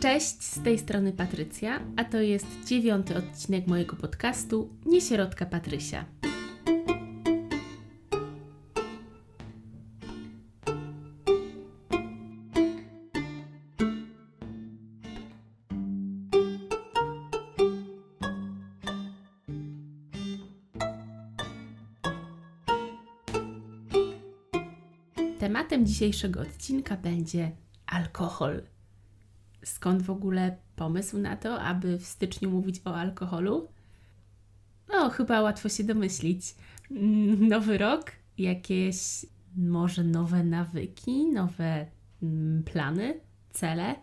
Cześć, z tej strony Patrycja, a to jest dziewiąty odcinek mojego podcastu Niesierotka Patrysia. Tematem dzisiejszego odcinka będzie alkohol. Skąd w ogóle pomysł na to, aby w styczniu mówić o alkoholu? No, chyba łatwo się domyślić. Mm, nowy rok, jakieś może nowe nawyki, nowe mm, plany, cele.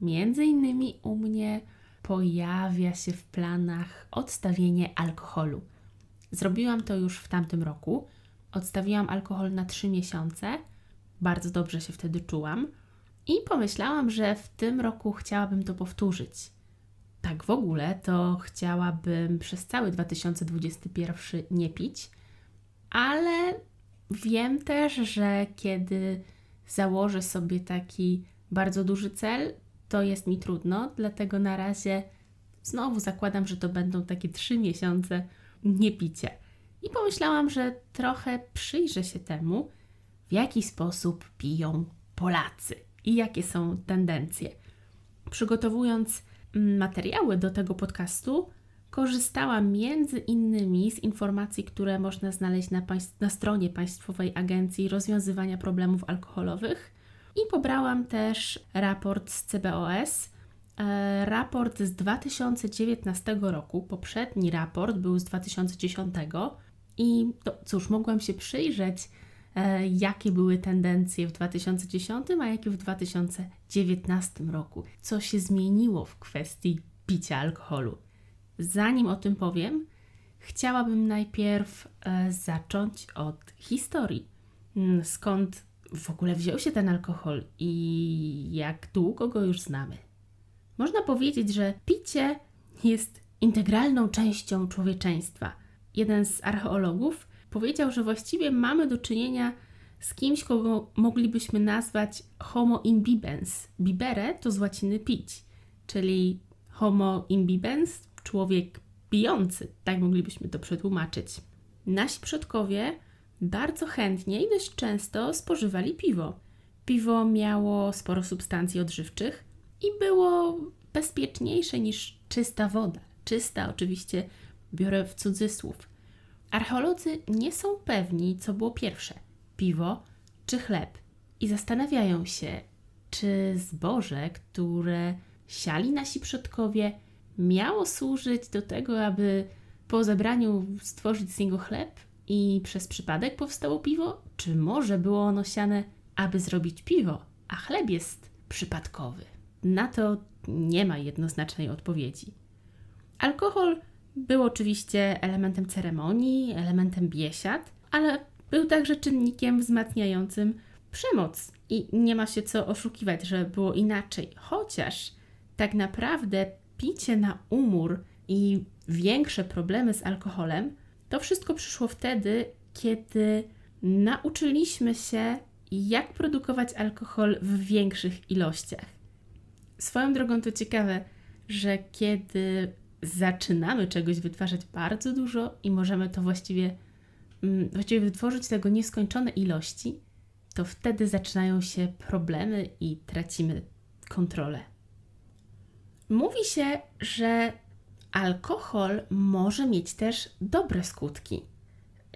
Między innymi u mnie pojawia się w planach odstawienie alkoholu. Zrobiłam to już w tamtym roku. Odstawiłam alkohol na 3 miesiące bardzo dobrze się wtedy czułam i pomyślałam, że w tym roku chciałabym to powtórzyć. Tak w ogóle to chciałabym przez cały 2021 nie pić, ale wiem też, że kiedy założę sobie taki bardzo duży cel, to jest mi trudno, dlatego na razie znowu zakładam, że to będą takie trzy miesiące niepicia. I pomyślałam, że trochę przyjrzę się temu w jaki sposób piją Polacy i jakie są tendencje. Przygotowując mm, materiały do tego podcastu, korzystałam między innymi z informacji, które można znaleźć na, na stronie Państwowej Agencji Rozwiązywania Problemów Alkoholowych i pobrałam też raport z CBOS. E, raport z 2019 roku, poprzedni raport był z 2010 i to, cóż, mogłam się przyjrzeć jakie były tendencje w 2010, a jakie w 2019 roku, co się zmieniło w kwestii picia alkoholu. Zanim o tym powiem, chciałabym najpierw e, zacząć od historii. Mm, skąd w ogóle wziął się ten alkohol i jak długo go już znamy? Można powiedzieć, że picie jest integralną częścią człowieczeństwa. Jeden z archeologów powiedział, że właściwie mamy do czynienia z kimś, kogo moglibyśmy nazwać homo imbibens. Bibere to z łaciny pić, czyli homo imbibens, człowiek pijący, tak moglibyśmy to przetłumaczyć. Nasi przodkowie bardzo chętnie i dość często spożywali piwo. Piwo miało sporo substancji odżywczych i było bezpieczniejsze niż czysta woda. Czysta oczywiście biorę w cudzysłów. Archeolodzy nie są pewni, co było pierwsze piwo czy chleb i zastanawiają się, czy zboże, które siali nasi przodkowie, miało służyć do tego, aby po zebraniu stworzyć z niego chleb i przez przypadek powstało piwo, czy może było ono siane, aby zrobić piwo, a chleb jest przypadkowy? Na to nie ma jednoznacznej odpowiedzi. Alkohol był oczywiście elementem ceremonii, elementem biesiad, ale był także czynnikiem wzmacniającym przemoc. I nie ma się co oszukiwać, że było inaczej. Chociaż tak naprawdę picie na umór i większe problemy z alkoholem, to wszystko przyszło wtedy, kiedy nauczyliśmy się, jak produkować alkohol w większych ilościach. Swoją drogą to ciekawe, że kiedy zaczynamy czegoś wytwarzać bardzo dużo i możemy to właściwie, mm, właściwie wytworzyć tego nieskończone ilości, to wtedy zaczynają się problemy i tracimy kontrolę. Mówi się, że alkohol może mieć też dobre skutki.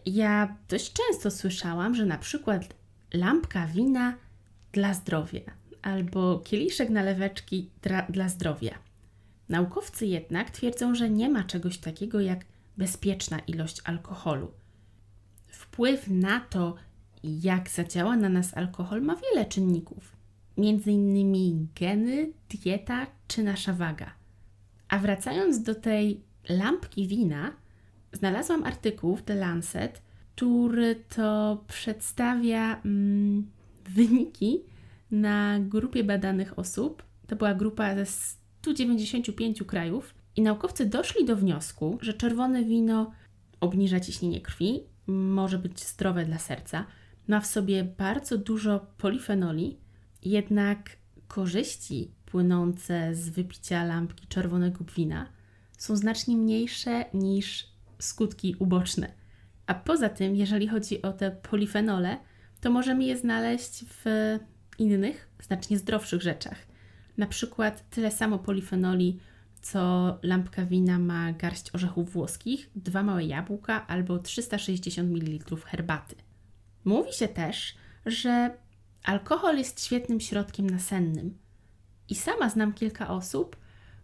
Ja dość często słyszałam, że na przykład lampka wina dla zdrowia albo kieliszek naleweczki dla, dla zdrowia. Naukowcy jednak twierdzą, że nie ma czegoś takiego jak bezpieczna ilość alkoholu. Wpływ na to, jak zadziała na nas alkohol, ma wiele czynników, między innymi geny, dieta czy nasza waga. A wracając do tej lampki wina, znalazłam artykuł w The Lancet, który to przedstawia mm, wyniki na grupie badanych osób. To była grupa ze 195 krajów i naukowcy doszli do wniosku, że czerwone wino obniża ciśnienie krwi, może być zdrowe dla serca, ma w sobie bardzo dużo polifenoli, jednak korzyści płynące z wypicia lampki czerwonego wina są znacznie mniejsze niż skutki uboczne. A poza tym, jeżeli chodzi o te polifenole, to możemy je znaleźć w innych, znacznie zdrowszych rzeczach. Na przykład tyle samo polifenoli, co lampka wina ma garść orzechów włoskich, dwa małe jabłka albo 360 ml herbaty. Mówi się też, że alkohol jest świetnym środkiem nasennym. I sama znam kilka osób,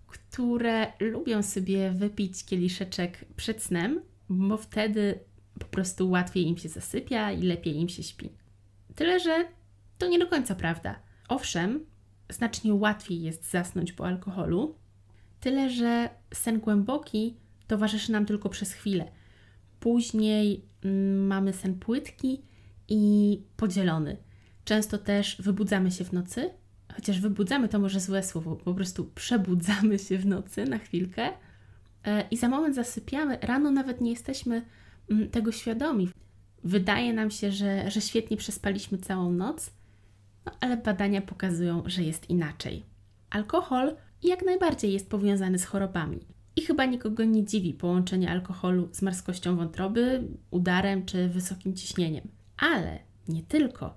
które lubią sobie wypić kieliszeczek przed snem, bo wtedy po prostu łatwiej im się zasypia i lepiej im się śpi. Tyle, że to nie do końca prawda. Owszem, znacznie łatwiej jest zasnąć po alkoholu, tyle, że sen głęboki towarzyszy nam tylko przez chwilę. Później mm, mamy sen płytki i podzielony. Często też wybudzamy się w nocy, chociaż wybudzamy to może złe słowo, po prostu przebudzamy się w nocy na chwilkę e, i za moment zasypiamy. Rano nawet nie jesteśmy mm, tego świadomi. Wydaje nam się, że, że świetnie przespaliśmy całą noc, no, ale badania pokazują, że jest inaczej. Alkohol jak najbardziej jest powiązany z chorobami. I chyba nikogo nie dziwi połączenie alkoholu z marskością wątroby, udarem czy wysokim ciśnieniem. Ale nie tylko.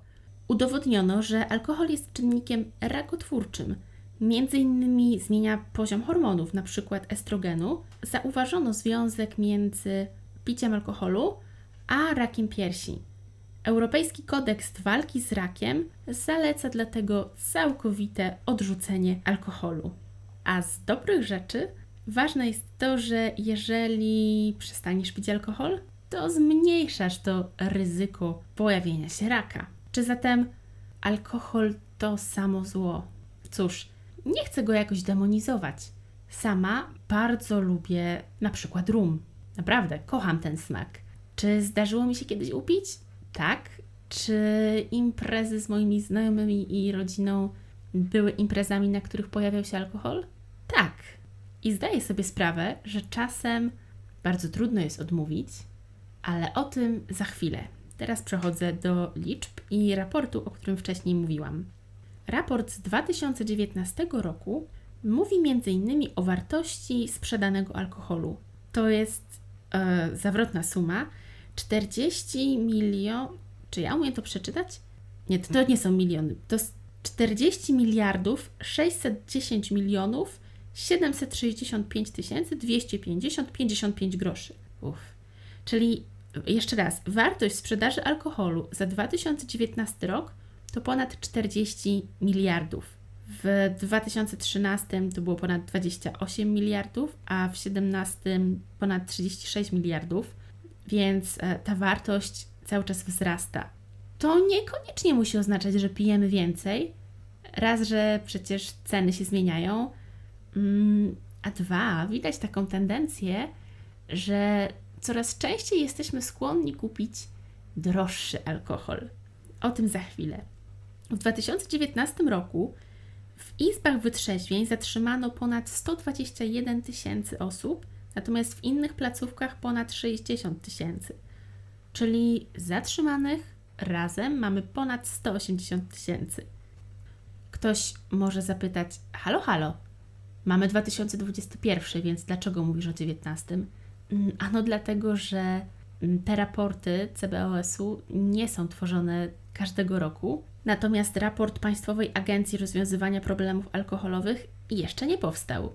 Udowodniono, że alkohol jest czynnikiem rakotwórczym. Między innymi zmienia poziom hormonów, np. estrogenu. Zauważono związek między piciem alkoholu a rakiem piersi. Europejski kodeks walki z rakiem zaleca dlatego całkowite odrzucenie alkoholu. A z dobrych rzeczy ważne jest to, że jeżeli przestaniesz pić alkohol, to zmniejszasz to ryzyko pojawienia się raka. Czy zatem alkohol to samo zło? Cóż, nie chcę go jakoś demonizować. Sama bardzo lubię na przykład rum. Naprawdę, kocham ten smak. Czy zdarzyło mi się kiedyś upić? Tak. Czy imprezy z moimi znajomymi i rodziną były imprezami, na których pojawiał się alkohol? Tak. I zdaję sobie sprawę, że czasem bardzo trudno jest odmówić, ale o tym za chwilę. Teraz przechodzę do liczb i raportu, o którym wcześniej mówiłam. Raport z 2019 roku mówi m.in. o wartości sprzedanego alkoholu. To jest e, zawrotna suma 40 milion. Czy ja umiem to przeczytać? Nie, to, to nie są miliony. To jest 40 miliardów 610 milionów 765 250 55 groszy. Uff. Czyli jeszcze raz, wartość sprzedaży alkoholu za 2019 rok to ponad 40 miliardów. W 2013 to było ponad 28 miliardów, a w 2017 ponad 36 miliardów, więc e, ta wartość cały czas wzrasta. To niekoniecznie musi oznaczać, że pijemy więcej. Raz, że przecież ceny się zmieniają, mm, a dwa, widać taką tendencję, że coraz częściej jesteśmy skłonni kupić droższy alkohol. O tym za chwilę. W 2019 roku w izbach wytrzeźwień zatrzymano ponad 121 tysięcy osób, natomiast w innych placówkach ponad 60 tysięcy. Czyli zatrzymanych razem mamy ponad 180 tysięcy. Ktoś może zapytać: Halo, halo, mamy 2021, więc dlaczego mówisz o 19? Mm, ano dlatego, że mm, te raporty CBOS-u nie są tworzone każdego roku, natomiast raport Państwowej Agencji Rozwiązywania Problemów Alkoholowych jeszcze nie powstał.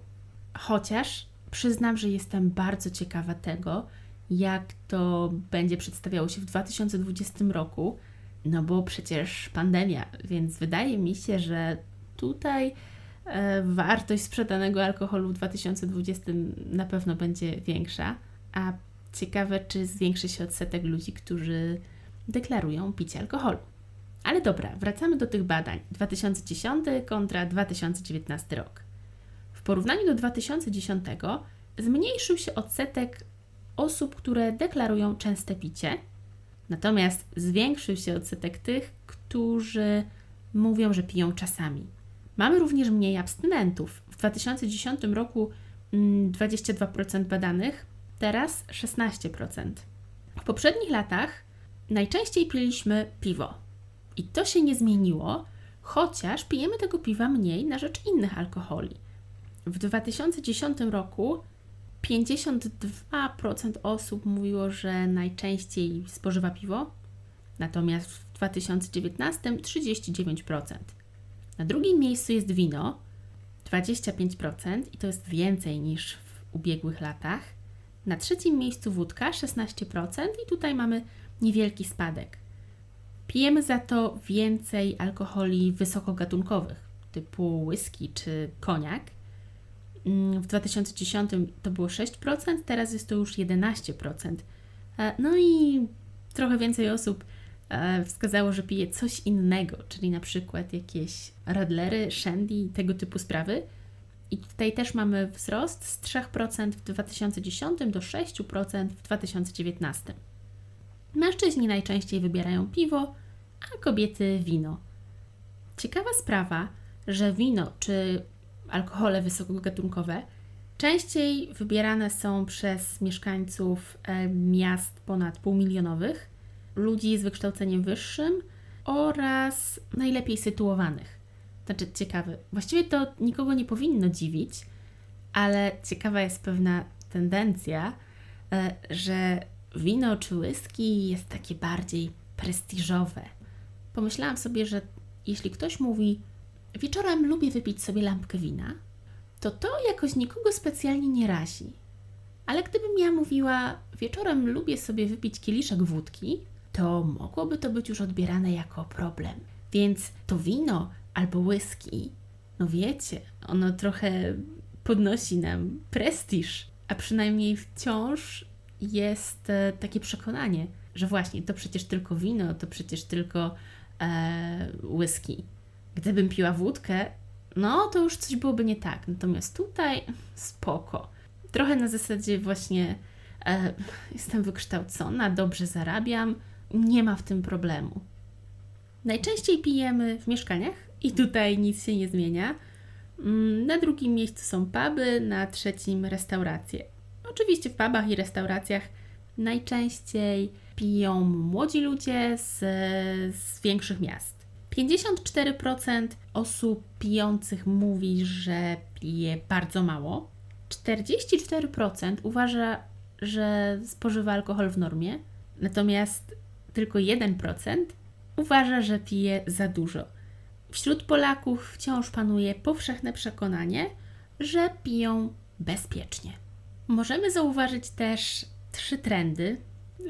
Chociaż przyznam, że jestem bardzo ciekawa tego, jak to będzie przedstawiało się w 2020 roku, no bo przecież pandemia, więc wydaje mi się, że tutaj e, wartość sprzedanego alkoholu w 2020 na pewno będzie większa. A ciekawe, czy zwiększy się odsetek ludzi, którzy deklarują picie alkoholu. Ale dobra, wracamy do tych badań. 2010 kontra 2019 rok. Porównaniu do 2010 zmniejszył się odsetek osób, które deklarują częste picie, natomiast zwiększył się odsetek tych, którzy mówią, że piją czasami. Mamy również mniej abstynentów. W 2010 roku 22% mm, badanych teraz 16%. W poprzednich latach najczęściej piliśmy piwo. I to się nie zmieniło, chociaż pijemy tego piwa mniej na rzecz innych alkoholi. W 2010 roku 52% osób mówiło, że najczęściej spożywa piwo, natomiast w 2019 39%. Na drugim miejscu jest wino 25% i to jest więcej niż w ubiegłych latach. Na trzecim miejscu wódka 16% i tutaj mamy niewielki spadek. Pijemy za to więcej alkoholi wysokogatunkowych, typu whisky czy koniak. Mm, w 2010 to było 6%, teraz jest to już 11%. E, no i trochę więcej osób e, wskazało, że pije coś innego, czyli na przykład jakieś radlery, shandy, tego typu sprawy. I tutaj też mamy wzrost z 3% w 2010 do 6% w 2019. Mężczyźni najczęściej wybierają piwo, a kobiety wino. Ciekawa sprawa, że wino czy alkohole wysokogatunkowe częściej wybierane są przez mieszkańców e, miast ponad półmilionowych, ludzi z wykształceniem wyższym oraz najlepiej sytuowanych. Znaczy, ciekawe, właściwie to nikogo nie powinno dziwić, ale ciekawa jest pewna tendencja, e, że wino czy whisky jest takie bardziej prestiżowe. Pomyślałam sobie, że jeśli ktoś mówi, wieczorem lubię wypić sobie lampkę wina, to to jakoś nikogo specjalnie nie razi. Ale gdybym ja mówiła, wieczorem lubię sobie wypić kieliszek wódki, to mogłoby to być już odbierane jako problem. Więc to wino albo whisky, no wiecie, ono trochę podnosi nam prestiż, a przynajmniej wciąż jest e, takie przekonanie, że właśnie to przecież tylko wino, to przecież tylko e, whisky. Gdybym piła wódkę, no to już coś byłoby nie tak. Natomiast tutaj spoko. Trochę na zasadzie właśnie e, jestem wykształcona, dobrze zarabiam, nie ma w tym problemu. Najczęściej pijemy w mieszkaniach i tutaj nic się nie zmienia. Mm, na drugim miejscu są puby, na trzecim restauracje. Oczywiście w pubach i restauracjach najczęściej piją młodzi ludzie z, z większych miast. 54% osób pijących mówi, że pije bardzo mało. 44% uważa, że spożywa alkohol w normie, natomiast tylko 1% uważa, że pije za dużo. Wśród Polaków wciąż panuje powszechne przekonanie, że piją bezpiecznie. Możemy zauważyć też trzy trendy.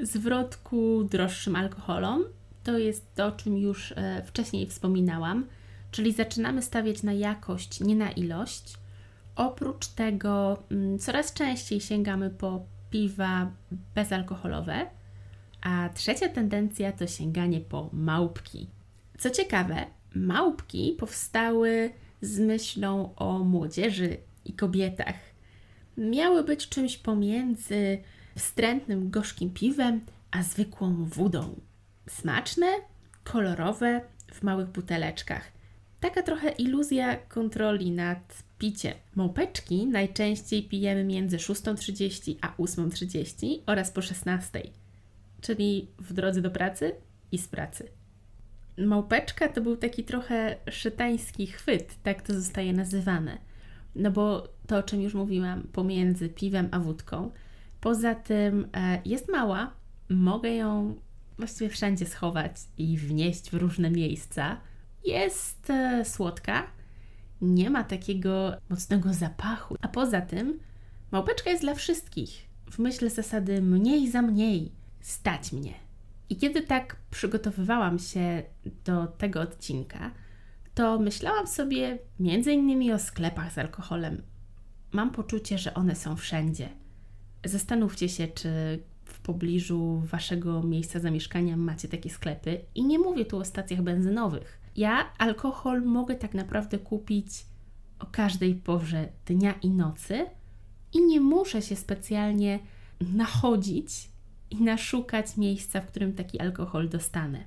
Zwrot ku droższym alkoholom. To jest to, o czym już e, wcześniej wspominałam, czyli zaczynamy stawiać na jakość, nie na ilość. Oprócz tego mm, coraz częściej sięgamy po piwa bezalkoholowe, a trzecia tendencja to sięganie po małpki. Co ciekawe, małpki powstały z myślą o młodzieży i kobietach miały być czymś pomiędzy wstrętnym, gorzkim piwem, a zwykłą wódą. Smaczne, kolorowe, w małych buteleczkach. Taka trochę iluzja kontroli nad piciem. Małpeczki najczęściej pijemy między 6.30 a 8.30 oraz po 16.00, czyli w drodze do pracy i z pracy. Małpeczka to był taki trochę szytański chwyt, tak to zostaje nazywane no bo to, o czym już mówiłam, pomiędzy piwem a wódką. Poza tym e, jest mała, mogę ją właściwie wszędzie schować i wnieść w różne miejsca. Jest e, słodka, nie ma takiego mocnego zapachu. A poza tym, małpeczka jest dla wszystkich. W myśl zasady mniej za mniej, stać mnie. I kiedy tak przygotowywałam się do tego odcinka, to myślałam sobie między innymi o sklepach z alkoholem. Mam poczucie, że one są wszędzie. Zastanówcie się, czy pobliżu waszego miejsca zamieszkania macie takie sklepy. I nie mówię tu o stacjach benzynowych. Ja alkohol mogę tak naprawdę kupić o każdej porze dnia i nocy i nie muszę się specjalnie nachodzić i naszukać miejsca, w którym taki alkohol dostanę.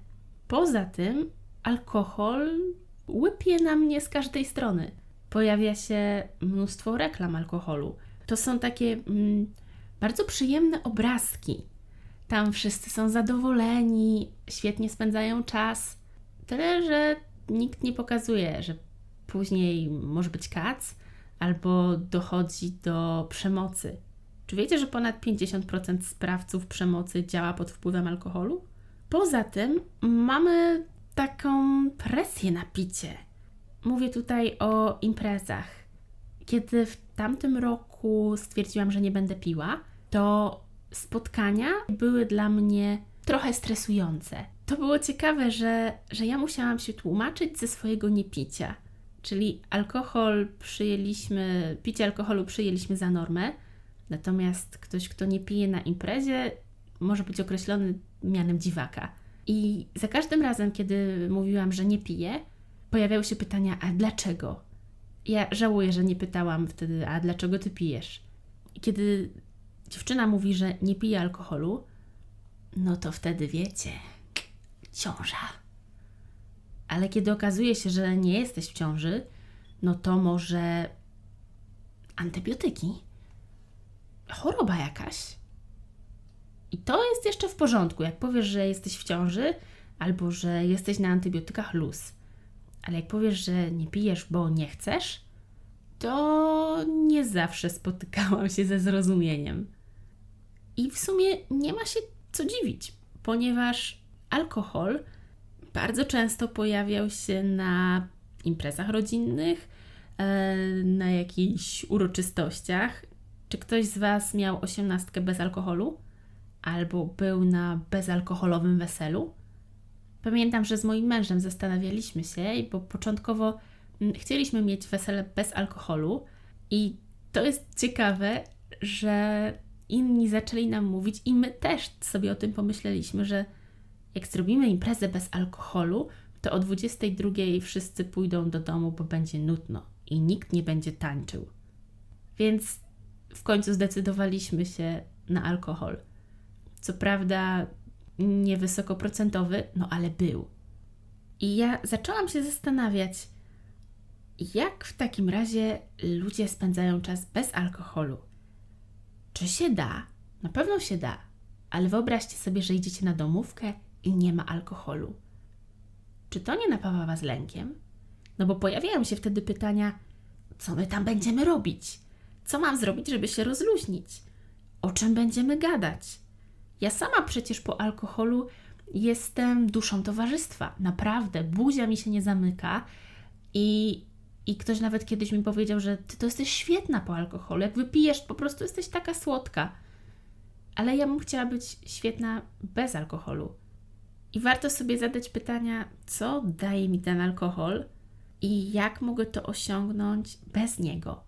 Poza tym, alkohol łypie na mnie z każdej strony. Pojawia się mnóstwo reklam alkoholu. To są takie mm, bardzo przyjemne obrazki. Tam wszyscy są zadowoleni, świetnie spędzają czas. Tyle, że nikt nie pokazuje, że później może być kac albo dochodzi do przemocy. Czy wiecie, że ponad 50% sprawców przemocy działa pod wpływem alkoholu? Poza tym mamy taką presję na picie. Mówię tutaj o imprezach. Kiedy w tamtym roku stwierdziłam, że nie będę piła, to spotkania były dla mnie trochę stresujące. To było ciekawe, że, że ja musiałam się tłumaczyć ze swojego niepicia. Czyli alkohol przyjęliśmy, picie alkoholu przyjęliśmy za normę, natomiast ktoś, kto nie pije na imprezie, może być określony mianem dziwaka. I za każdym razem, kiedy mówiłam, że nie piję, pojawiały się pytania: a dlaczego? Ja żałuję, że nie pytałam wtedy: a dlaczego ty pijesz? I kiedy dziewczyna mówi, że nie pije alkoholu, no to wtedy wiecie, ciąża. Ale kiedy okazuje się, że nie jesteś w ciąży, no to może antybiotyki, choroba jakaś. I to jest jeszcze w porządku. Jak powiesz, że jesteś w ciąży albo że jesteś na antybiotykach, luz. Ale jak powiesz, że nie pijesz, bo nie chcesz, to nie zawsze spotykałam się ze zrozumieniem. I w sumie nie ma się co dziwić, ponieważ alkohol bardzo często pojawiał się na imprezach rodzinnych, e, na jakichś uroczystościach. Czy ktoś z Was miał osiemnastkę bez alkoholu? Albo był na bezalkoholowym weselu? Pamiętam, że z moim mężem zastanawialiśmy się, bo początkowo mm, chcieliśmy mieć wesele bez alkoholu, i to jest ciekawe, że inni zaczęli nam mówić, i my też sobie o tym pomyśleliśmy, że jak zrobimy imprezę bez alkoholu, to o 22 wszyscy pójdą do domu, bo będzie nudno i nikt nie będzie tańczył. Więc w końcu zdecydowaliśmy się na alkohol. Co prawda niewysokoprocentowy, no ale był. I ja zaczęłam się zastanawiać, jak w takim razie ludzie spędzają czas bez alkoholu. Czy się da? Na pewno się da, ale wyobraźcie sobie, że idziecie na domówkę i nie ma alkoholu. Czy to nie napawa Was lękiem? No bo pojawiają się wtedy pytania, co my tam będziemy robić? Co mam zrobić, żeby się rozluźnić? O czym będziemy gadać? Ja sama przecież po alkoholu jestem duszą towarzystwa. Naprawdę, buzia mi się nie zamyka i, i ktoś nawet kiedyś mi powiedział, że ty to jesteś świetna po alkoholu. Jak wypijesz, po prostu jesteś taka słodka. Ale ja bym chciała być świetna bez alkoholu. I warto sobie zadać pytania, co daje mi ten alkohol i jak mogę to osiągnąć bez niego.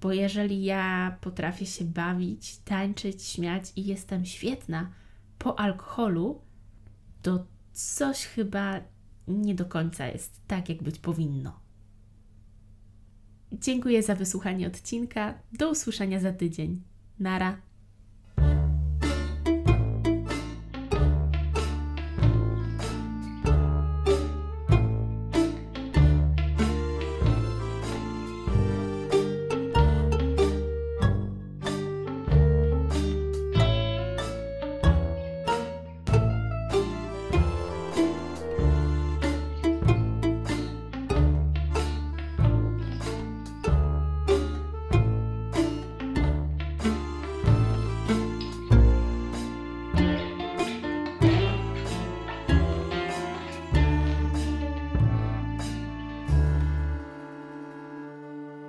Bo jeżeli ja potrafię się bawić, tańczyć, śmiać i jestem świetna po alkoholu, to coś chyba nie do końca jest tak, jak być powinno. Dziękuję za wysłuchanie odcinka. Do usłyszenia za tydzień. Nara.